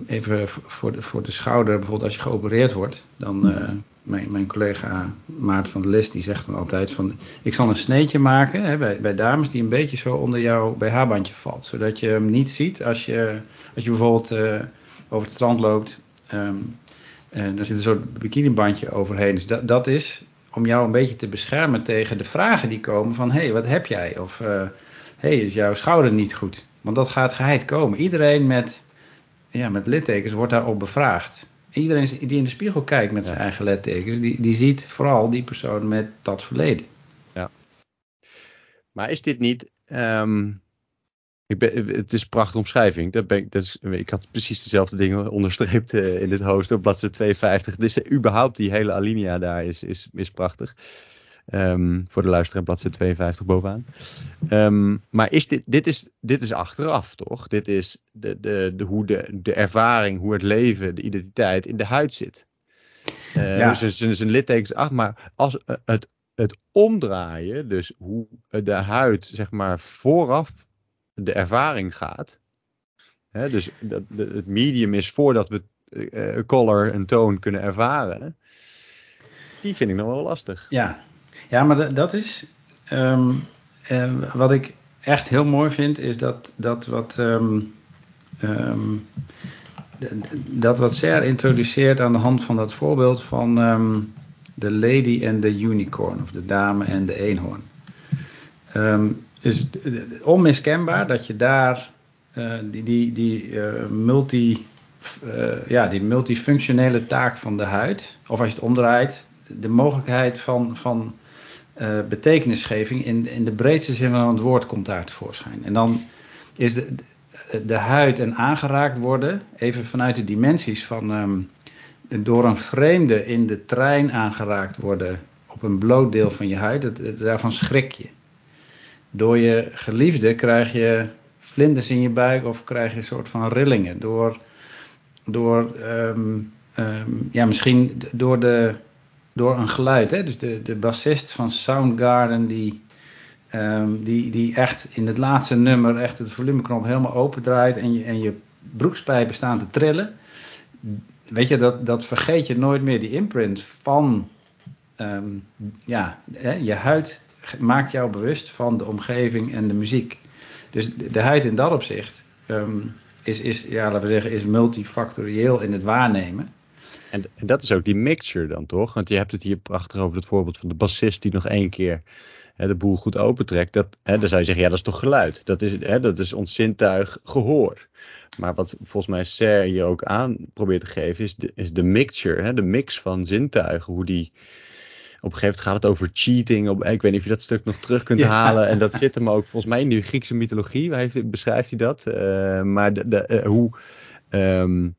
even voor de, voor de schouder, bijvoorbeeld als je geopereerd wordt, dan, uh, mijn, mijn collega Maart van der List, die zegt dan altijd van... ik zal een sneetje maken hè, bij, bij dames die een beetje zo onder jouw BH-bandje valt. Zodat je hem niet ziet als je, als je bijvoorbeeld uh, over het strand loopt. En er zit een soort bikinibandje overheen. Dus dat, dat is om jou een beetje te beschermen tegen de vragen die komen van... hé, hey, wat heb jij? Of hé, uh, hey, is jouw schouder niet goed? Want dat gaat geheid komen. Iedereen met, ja, met littekens wordt daarop bevraagd iedereen die in de spiegel kijkt met zijn eigen lettekens, die, die ziet vooral die persoon met dat verleden. Ja. Maar is dit niet. Um, ik ben, het is een prachtige omschrijving. Dat ben ik, dat is, ik had precies dezelfde dingen onderstreept uh, in dit hoofdstuk op bladzijde 52. Dus uh, überhaupt die hele alinea daar is, is, is prachtig. Um, voor de luisteraar bladzijde 52 bovenaan. Um, maar is dit, dit, is, dit is achteraf, toch? Dit is de, de, de, hoe de, de ervaring, hoe het leven, de identiteit in de huid zit. Uh, ja. Dus een, een litteken is maar als het, het omdraaien, dus hoe de huid zeg maar vooraf de ervaring gaat. Dus dat, het medium is voordat we uh, color en toon kunnen ervaren. Die vind ik nog wel lastig. Ja, ja, maar dat is. Um, uh, wat ik echt heel mooi vind, is dat, dat wat. Um, dat wat Ser introduceert aan de hand van dat voorbeeld van de lady en de unicorn, of de dame en de eenhoorn. Is onmiskenbaar dat je daar uh, die, die, die uh, multi. Ja, die multifunctionele taak van de huid, of als je het omdraait, de mogelijkheid van, van betekenisgeving in, in de breedste zin van het woord komt daar tevoorschijn. En dan is de, de huid en aangeraakt worden, even vanuit de dimensies van um, door een vreemde in de trein aangeraakt worden op een bloot deel van je huid, daarvan schrik je. Door je geliefde krijg je vlinders in je buik of krijg je een soort van rillingen. Door, door um, um, ja, misschien door de door een geluid. Hè? Dus de, de bassist van Soundgarden die, um, die, die echt in het laatste nummer echt het volumeknop helemaal open draait en je, en je broekspijpen staan te trillen. Weet je, dat, dat vergeet je nooit meer. Die imprint van ja, hè, je huid maakt jou bewust van de omgeving en de muziek. Dus de, huid in dat opzicht um, is, is, ja, laten we zeggen, is multifactorieel in het waarnemen. En, en, dat is ook die mixture dan toch? Want je hebt het hier prachtig over het voorbeeld van de bassist die nog één keer hè, de boel goed opentrekt, dat, hè, dan zou je zeggen, ja, dat is toch geluid. Dat is, hè, dat is ons zintuig gehoor. Maar wat volgens mij Ser hier ook aan probeert te geven, is de, is de mixture, hè, de mix van zintuigen, hoe die een gegeven moment gaat het over cheating. Op, ik weet niet of je dat stuk nog terug kunt halen. En dat zit hem ook volgens mij in de Griekse mythologie. Waar heeft, beschrijft hij dat? Uh, maar de, de, uh, hoe um,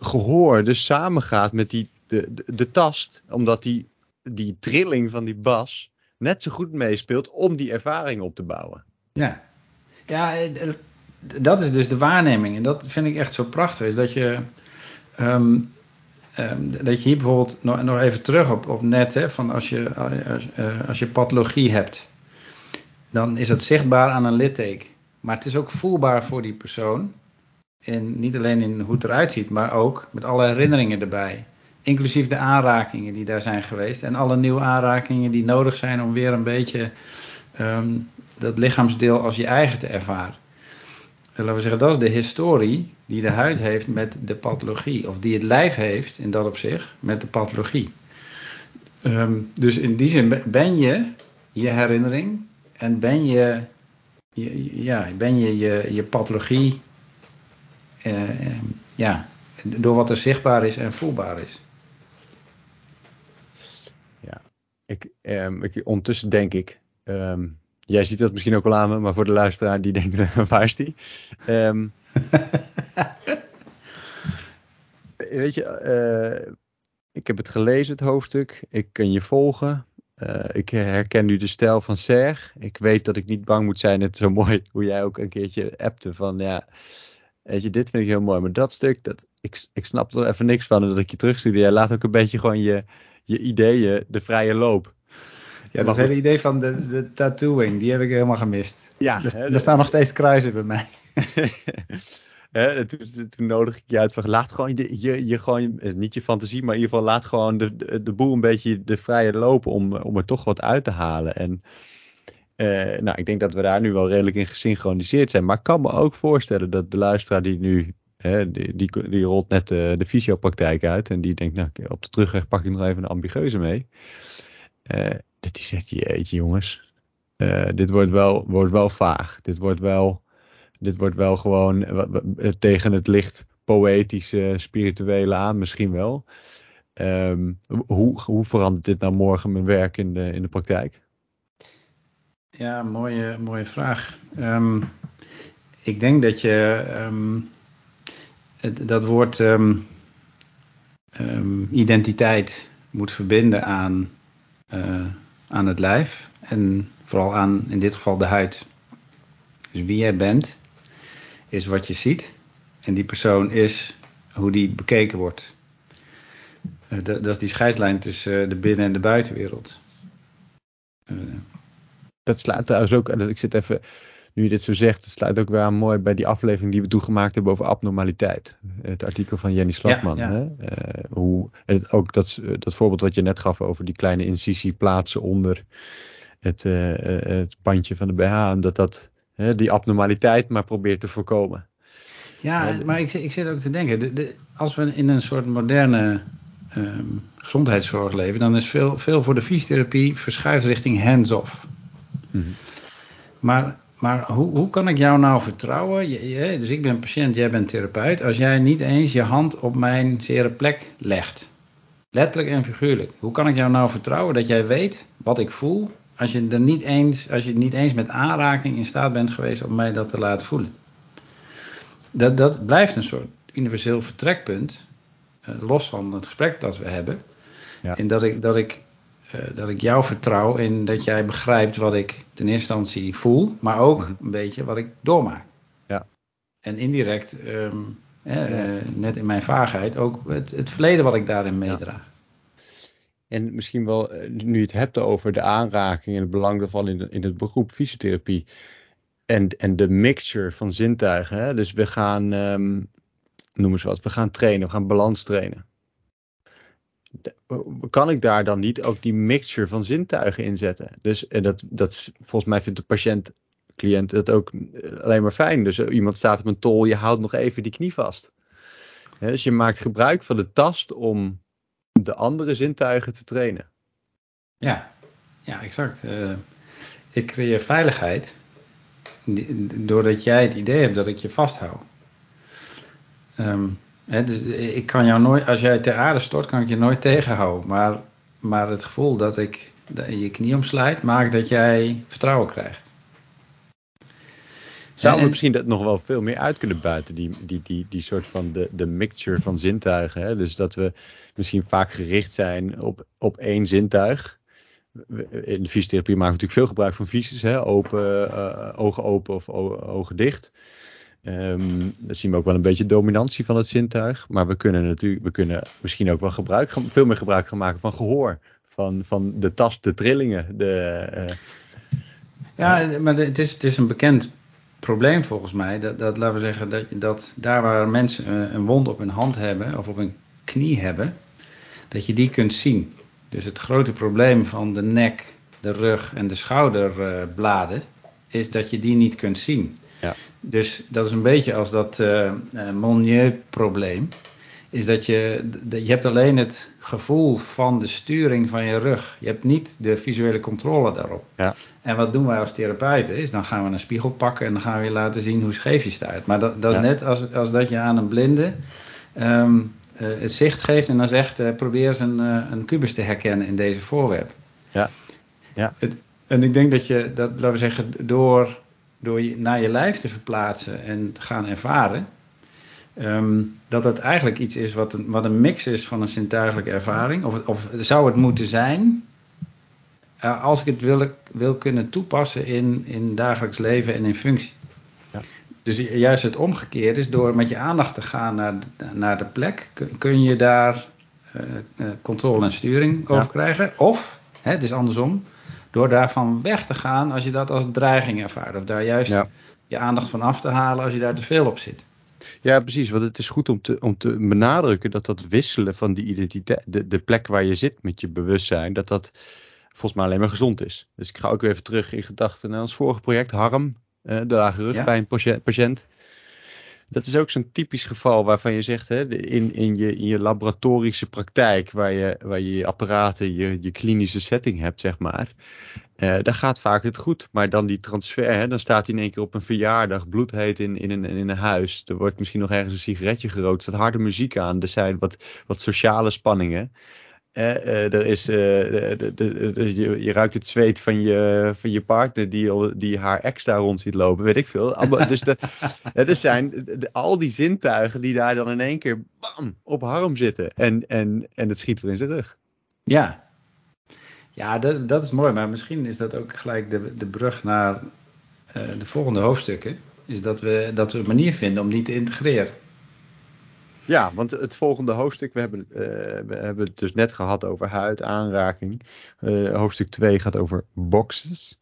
gehoor dus samengaat met die, de, de, de, tast. Omdat die, die trilling van die bas net zo goed meespeelt om die ervaring op te bouwen. Ja, ja dat is dus de waarneming. En dat vind ik echt zo prachtig. Is dat je... Um, Um, dat je hier bijvoorbeeld nog, nog even terug op, op net, hè, van als je, als, uh, als je pathologie hebt, dan is dat zichtbaar aan een litteken. Maar het is ook voelbaar voor die persoon. En niet alleen in hoe het eruit ziet, maar ook met alle herinneringen erbij. Inclusief de aanrakingen die daar zijn geweest. En alle nieuwe aanrakingen die nodig zijn om weer een beetje um, dat lichaamsdeel als je eigen te ervaren laten we zeggen, dat is de historie die de huid heeft met de pathologie. Of die het lijf heeft, in dat opzicht, met de pathologie. Um, dus in die zin ben je je herinnering en ben je je, ja, ben je je, je pathologie uh, ja, door wat er zichtbaar is en voelbaar is. Ja, ik, ik ondertussen denk ik, Jij ziet dat misschien ook wel aan me, maar voor de luisteraar die denkt, waar is die? Um, weet je, uh, ik heb het gelezen, het hoofdstuk. Ik kan je volgen. Uh, ik herken nu de stijl van Serg. Ik weet dat ik niet bang moet zijn. Het is zo mooi hoe jij ook een keertje appte van, ja, weet je, dit vind ik heel mooi. Maar dat stuk, dat, ik, ik snap er even niks van. En dat ik je terugstudeer. Laat ook een beetje gewoon je, je ideeën de vrije loop. Ja, dat hele idee van de, de tattooing, die heb ik helemaal gemist. Ja, dus, er staan nog steeds kruisen bij mij. Toen, nodig ik je uit van laat gewoon je, je, gewoon, eh, niet je fantasie, maar in ieder geval laat gewoon de, de, boel een beetje de vrije loop om, om er toch wat uit te halen. En uh, nou, ik denk dat we daar nu wel redelijk in gesynchroniseerd zijn. Maar ik kan me ook voorstellen dat de luisteraar die nu, die, die, die, rolt net de, de fysiopraktijk uit en die denkt, nou op de terugweg pak ik nog even een ambigueuze mee. Uh, dat hij zegt, jeetje jongens, uh, dit wordt wel, wordt wel vaag. Dit wordt wel, dit wordt wel gewoon uh, tegen het licht poëtische, spirituele aan misschien wel. Um, hoe, hoe verandert dit nou morgen mijn werk in de, in de praktijk? Ja, mooie, mooie vraag. Um, ik denk dat je het, dat woord identiteit moet verbinden aan uh, aan het lijf en vooral aan in dit geval de huid. Dus wie jij bent is wat je ziet en die persoon is hoe die bekeken wordt. Uh, dat, dat is die scheidslijn tussen uh, de binnen- en de buitenwereld. Uh. Dat slaat trouwens ook, ik zit even, nu je dit zo zegt, het sluit ook weer aan mooi bij die aflevering die we toegemaakt hebben over abnormaliteit. Het artikel van Jenny Slotman. Ja, ja. Hè? Uh, hoe, het, ook dat, dat voorbeeld wat je net gaf over die kleine incisie plaatsen onder het, het bandje van de BH. Omdat dat hè, die abnormaliteit maar probeert te voorkomen. Ja, maar ik, ik zit ook te denken, de, de, als we in een soort moderne um, gezondheidszorg leven, dan is veel, veel voor de fysiotherapie verschuift richting hands-off. Mm-hmm. Maar maar hoe, hoe kan ik jou nou vertrouwen? Je, je, dus ik ben patiënt, jij bent therapeut. Als jij niet eens je hand op mijn zere plek legt. Letterlijk en figuurlijk. Hoe kan ik jou nou vertrouwen dat jij weet wat ik voel. Als je, er niet eens, als je niet eens met aanraking in staat bent geweest om mij dat te laten voelen. Dat, dat blijft een soort universeel vertrekpunt. Uh, los van het gesprek dat we hebben. Ja. En dat ik, dat ik uh, dat ik jou vertrouw in dat jij begrijpt wat ik ten eerste instantie voel, maar ook -hmm. een beetje wat ik doormaak. Ja. En indirect, um, eh, ja. net in mijn vaagheid, ook het, het verleden wat ik daarin meedraag. En misschien wel, nu je het hebt over de aanraking en het belang daarvan in, in het beroep fysiotherapie. En, en de mixture van zintuigen. Hè? Dus we gaan, um, noem eens wat, we gaan trainen, we gaan balans trainen kan ik daar dan niet ook die mixture van zintuigen inzetten? Dus en dat, dat, volgens mij vindt de patiënt, cliënt het ook alleen maar fijn. Dus iemand staat op een tol, je houdt nog even die knie vast. dus je maakt gebruik van de tast om de andere zintuigen te trainen. Ja, ja exact. Uh, ik creëer veiligheid doordat jij het idee hebt dat ik je vasthoud. Um, dus ik kan jou nooit, als jij ter aarde stort, kan ik je nooit tegenhouden. Maar, maar het gevoel dat ik dat je knie omslijt, maakt dat jij vertrouwen krijgt. Zouden we misschien dat nog wel veel meer uit kunnen buiten, die, die, die, die soort van de, de mixture van zintuigen. Hè? Dus dat we misschien vaak gericht zijn op, op één zintuig. In de fysiotherapie maken we natuurlijk veel gebruik van visies, hè? Open, uh, ogen open of ogen dicht. Um, dan zien we ook wel een beetje dominantie van het zintuig. Maar we kunnen natuurlijk, we kunnen misschien ook wel gebruik, veel meer gebruik gaan maken van gehoor. Van, van de tast, de trillingen. De, uh, ja, maar het is, het is een bekend probleem volgens mij. Dat, dat laten we zeggen, dat, dat daar waar mensen een, een wond op hun hand hebben of op hun knie hebben, dat je die kunt zien. Dus het grote probleem van de nek, de rug en de schouderbladen is dat je die niet kunt zien. Ja. Dus dat is een beetje als dat uh, uh, Monnier-probleem. Is dat je, je hebt alleen het gevoel van de sturing van je rug. Je hebt niet de visuele controle daarop. Ja. En wat doen wij als therapeuten? Is dan gaan we een spiegel pakken en dan gaan we je laten zien hoe scheef je staat. Maar dat, dat is net als, als dat je aan een blinde um, uh, het zicht geeft en dan zegt: uh, probeer eens een, uh, een kubus te herkennen in deze voorwerp. Ja. ja. Het, en ik denk dat je dat, laten we zeggen, door door je naar je lijf te verplaatsen en te gaan ervaren, um, dat het eigenlijk iets is wat een, wat een mix is van een zintuigelijke ervaring. Of, of zou het moeten zijn, uh, als ik het wil, wil kunnen toepassen in, in dagelijks leven en in functie. Ja. Dus juist het omgekeerde is door met je aandacht te gaan naar, naar de plek, kun, kun je daar uh, uh, controle en sturing over ja. krijgen. Of, hè, het is andersom, door daarvan weg te gaan als je dat als dreiging ervaart. Of daar juist je aandacht van af te halen als je daar te veel op zit. Ja, precies. Want het is goed om te, om te benadrukken dat dat wisselen van die identiteit, de, de plek waar je zit met je bewustzijn, dat dat volgens mij alleen maar gezond is. Dus ik ga ook weer even terug in gedachten naar ons vorige project, Harm, eh, de lage rug ja. bij een patiënt dat is ook zo'n typisch geval waarvan je zegt, hè, in, in, je, in je laboratorische praktijk, waar je, waar je, je apparaten, je, je klinische setting hebt, zeg maar. Uh, daar gaat vaak het goed. Maar dan die transfer, hè, dan staat hij in één keer op een verjaardag, bloedheet in, in, een, in een huis. Er wordt misschien nog ergens een sigaretje gerookt, er staat harde muziek aan. Er zijn wat, wat sociale spanningen. Eh, uh, er is, de, de, de, je, je, ruikt het zweet van je, van je partner die, die haar ex daar rond ziet lopen, weet ik veel. dus de, er zijn al die zintuigen die daar dan in één keer bam, op harm zitten. En, en, en het schiet weer in zijn rug. Ja, ja dat, dat is mooi. Maar misschien is dat ook gelijk de, de brug naar de volgende hoofdstukken. Is dat we, dat we een manier vinden om die te integreren. Ja, want het volgende hoofdstuk, we hebben, uh, we hebben het dus net gehad over huid, aanraking. Uh, hoofdstuk 2 gaat over boxes.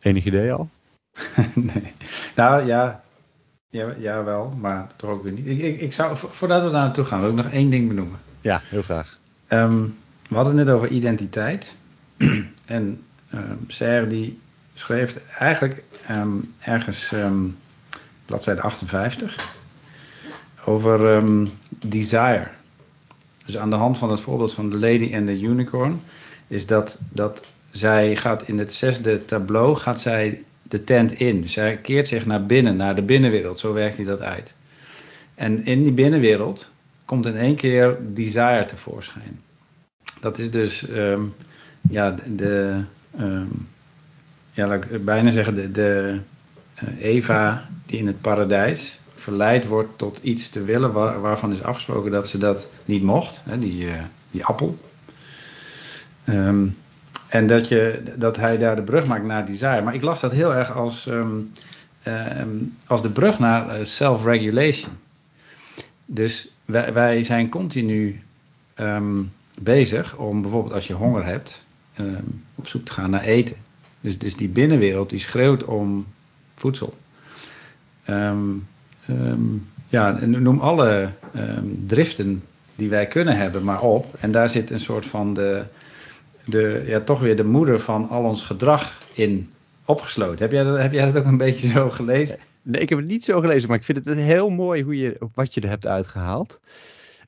Enig idee al? nee. Nou ja, ja, ja, wel, maar toch ook weer niet. Ik, ik, ik zou, voordat we daar naartoe gaan, wil ik nog één ding benoemen. Ja, heel graag. Um, we hadden het net over identiteit. en um, Serre die schreef eigenlijk um, ergens bladzijde 58 over um, desire. Dus aan de hand van het voorbeeld van de Lady and the Unicorn is dat, dat zij gaat in het zesde tableau gaat zij de tent in. Dus zij keert zich naar binnen, naar de binnenwereld. Zo werkt hij dat uit. En in die binnenwereld komt in één keer desire tevoorschijn. Dat is dus um, ja, de, um, ja, laat ik bijna zeggen, de, de uh, Eva die in het paradijs verleid wordt tot iets te willen waar, waarvan is afgesproken dat ze dat niet mocht, hè, die, uh, die appel. Um, en dat, je, dat hij daar de brug maakt naar desire. Maar ik las dat heel erg als, als de brug naar uh, self-regulation. Dus wij, wij, zijn continu bezig om bijvoorbeeld als je honger hebt, op zoek te gaan naar eten. Dus, dus die binnenwereld die schreeuwt om voedsel. Um, um, ja, noem alle driften die wij kunnen hebben maar op. En daar zit een soort van de, de, ja, toch weer de moeder van al ons gedrag in opgesloten. Heb jij dat, heb jij dat ook een beetje zo gelezen? Nee, ik heb het niet zo gelezen, maar ik vind het heel mooi hoe je, wat je er hebt uitgehaald.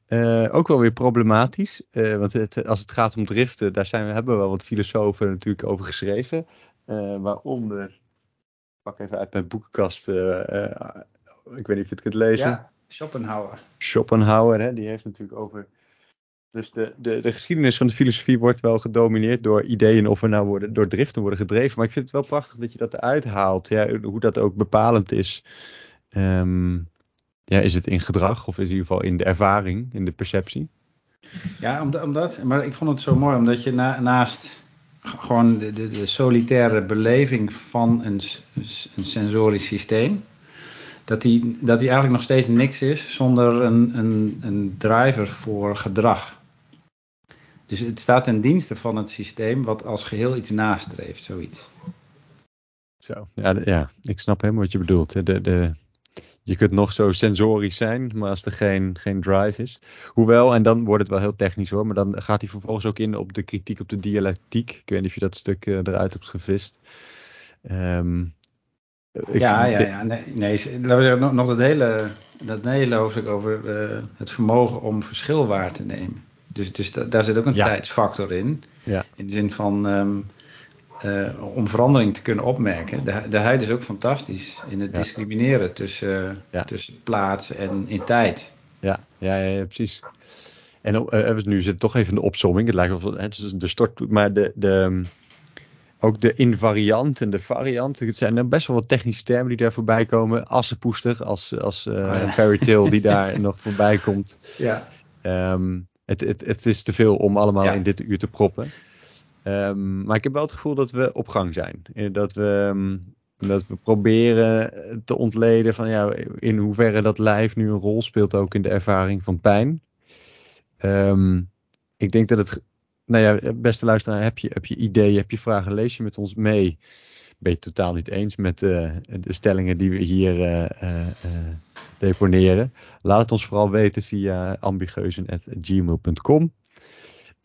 Uh, ook wel weer problematisch, uh, want het, als het gaat om driften, daar zijn, hebben we wel wat filosofen natuurlijk over geschreven. waaronder, ik pak even uit mijn boekenkast, ik weet niet of je het kunt lezen. Ja, Schopenhauer. Schopenhauer, hè, die heeft natuurlijk over dus de, de, de geschiedenis van de filosofie wordt wel gedomineerd door ideeën of er nou worden, door driften worden gedreven. Maar ik vind het wel prachtig dat je dat eruit haalt. Ja, hoe dat ook bepalend is. Ehm, ja, is het in gedrag of is in ieder geval in de ervaring, in de perceptie? Ja, omdat, maar ik vond het zo mooi omdat je na, naast gewoon de, de, de, solitaire beleving van een, een sensorisch systeem, dat die, dat die eigenlijk nog steeds niks is zonder een, een, een driver voor gedrag. Dus het staat ten dienste van het systeem wat als geheel iets nastreeft, zoiets. Zo, ja, ja ik snap helemaal wat je bedoelt. De, de, je kunt nog zo sensorisch zijn, maar als er geen, geen drive is. Hoewel, en dan wordt het wel heel technisch hoor, maar dan gaat hij vervolgens ook in op de kritiek op de dialectiek. Ik weet niet of je dat stuk uh, eruit hebt gevist. Um, ja, ja, ja, nee, nee laten we zeggen, nog, nog dat, hele, dat hele hoofdstuk over uh, het vermogen om verschil waar te nemen. Dus, dus daar zit ook een tijdsfactor in. Ja. In de zin van um, uh, om verandering te kunnen opmerken. De, de huid is ook fantastisch in het discrimineren tussen, uh, tussen plaats en in tijd. Ja, ja, ja, precies. En uh, nu zit toch even de opzomming. Het lijkt wel het is de stort, maar de, de, ook de invariant en de variant. Het zijn best wel wat technische termen die daar voorbij komen. Assenpoester als, als uh, fairy tale die daar nog voorbij komt. Ja. Um, het, het, het is te veel om allemaal in dit uur te proppen. Um, maar ik heb wel het gevoel dat we op gang zijn. Dat we, um, dat we proberen te ontleden van ja, in hoeverre dat lijf nu een rol speelt ook in de ervaring van pijn. Um, ik denk dat het, nou ja, beste luisteraar, heb je, heb je ideeën, heb je vragen, lees je met ons mee. Ben je totaal niet eens met uh, de stellingen die we hier uh, deponeren. Laat het ons vooral weten via ambigeuzen.gmail.com.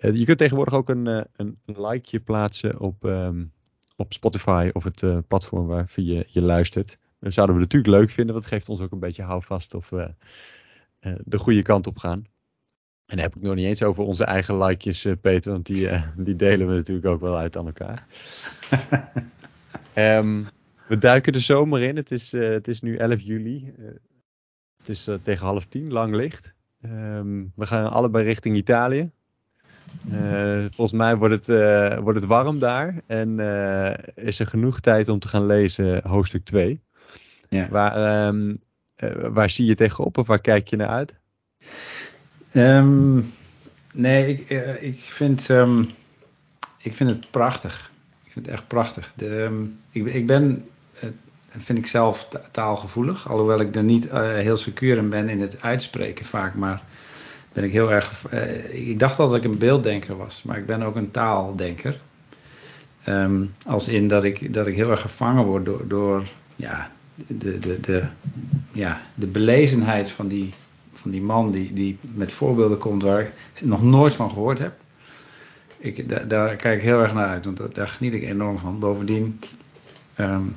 Uh, je kunt tegenwoordig ook een, uh, een likeje plaatsen op, um, op Spotify of het uh, platform waar je, je luistert. Dat zouden we natuurlijk leuk vinden, want het geeft ons ook een beetje houvast of we de goede kant op gaan. En dan heb ik nog niet eens over onze eigen likejes, Peter, want die, die delen we natuurlijk ook wel uit aan elkaar. um, we duiken de zomer in. Het is, het is nu 11 juli. Het is tegen half tien, lang licht. Um, we gaan allebei richting Italië. Uh, volgens mij wordt het, uh, wordt het warm daar. En is er genoeg tijd om te gaan lezen hoofdstuk 2. Ja. Waar, um, waar zie je tegenop of waar kijk je naar uit? Um, nee, ik, ik, vind, ik vind het prachtig. Ik vind het echt prachtig. De, ik, ik ben vind ik zelf taalgevoelig. Alhoewel ik er niet heel secuur in ben in het uitspreken vaak. Maar ben ik heel erg. Uh, ik dacht dat ik een beelddenker was, maar ik ben ook een taaldenker. Um, als in dat ik, dat ik heel erg gevangen word door, door ja, de, de, de, ja, de belezenheid van die, van die man die, die met voorbeelden komt waar ik nog nooit van gehoord heb. Ik, daar, daar kijk ik heel erg naar uit, want daar geniet ik enorm van. Bovendien. Um,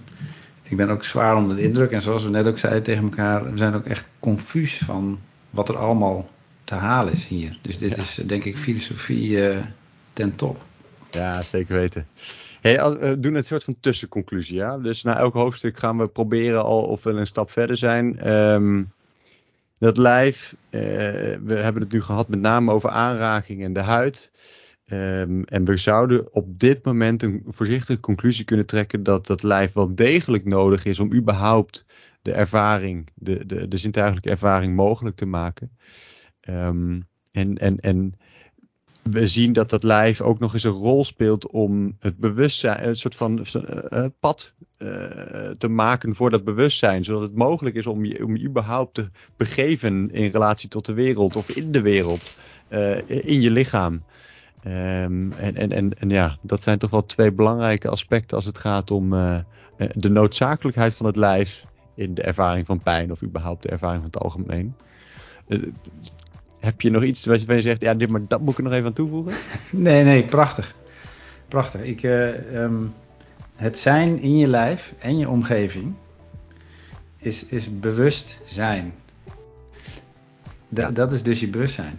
ik ben ook zwaar onder de indruk. En zoals we net ook zeiden tegen elkaar, we zijn ook echt confuus van wat er allemaal te halen is hier. Dus dit ja. is denk ik filosofie uh, ten top. Ja, zeker weten. Hey, we doen een soort van tussenconclusie. Ja? Dus na elk hoofdstuk gaan we proberen al of we een stap verder zijn. Um, dat lijf, uh, we hebben het nu gehad met name over aanraking en de huid. Um, en we zouden op dit moment een voorzichtige conclusie kunnen trekken dat dat lijf wel degelijk nodig is om überhaupt de ervaring, de, de, de zintuigelijke ervaring mogelijk te maken. Um, en, en, en we zien dat dat lijf ook nog eens een rol speelt om het bewustzijn, een soort van uh, pad uh, te maken voor dat bewustzijn. Zodat het mogelijk is om je, om je überhaupt te begeven in relatie tot de wereld of in de wereld, in je lichaam. Um, en, en, en, en, ja, dat zijn toch wel twee belangrijke aspecten als het gaat om de noodzakelijkheid van het lijf in de ervaring van pijn of überhaupt de ervaring van het algemeen heb je nog iets waar je zegt, ja, dit, maar dat moet ik nog even aan toevoegen? Nee, nee, prachtig. Prachtig. Ik, eh, ehm, het zijn in je lijf en je omgeving is, is bewust zijn. Dat is dus je bewustzijn.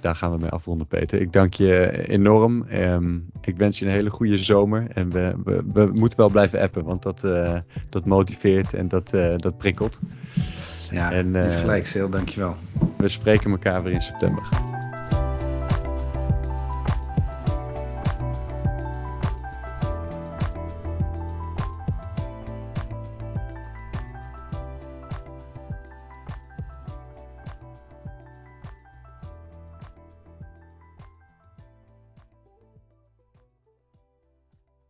Daar gaan we mee afronden, Peter. Ik dank je enorm. Um, ik wens je een hele goede zomer. En we, we, moeten wel blijven appen, want dat, eh, dat motiveert en dat, uh, dat prikkelt. Ja, en, is gelijk, Seel. Eh, dankjewel. We spreken elkaar weer in september.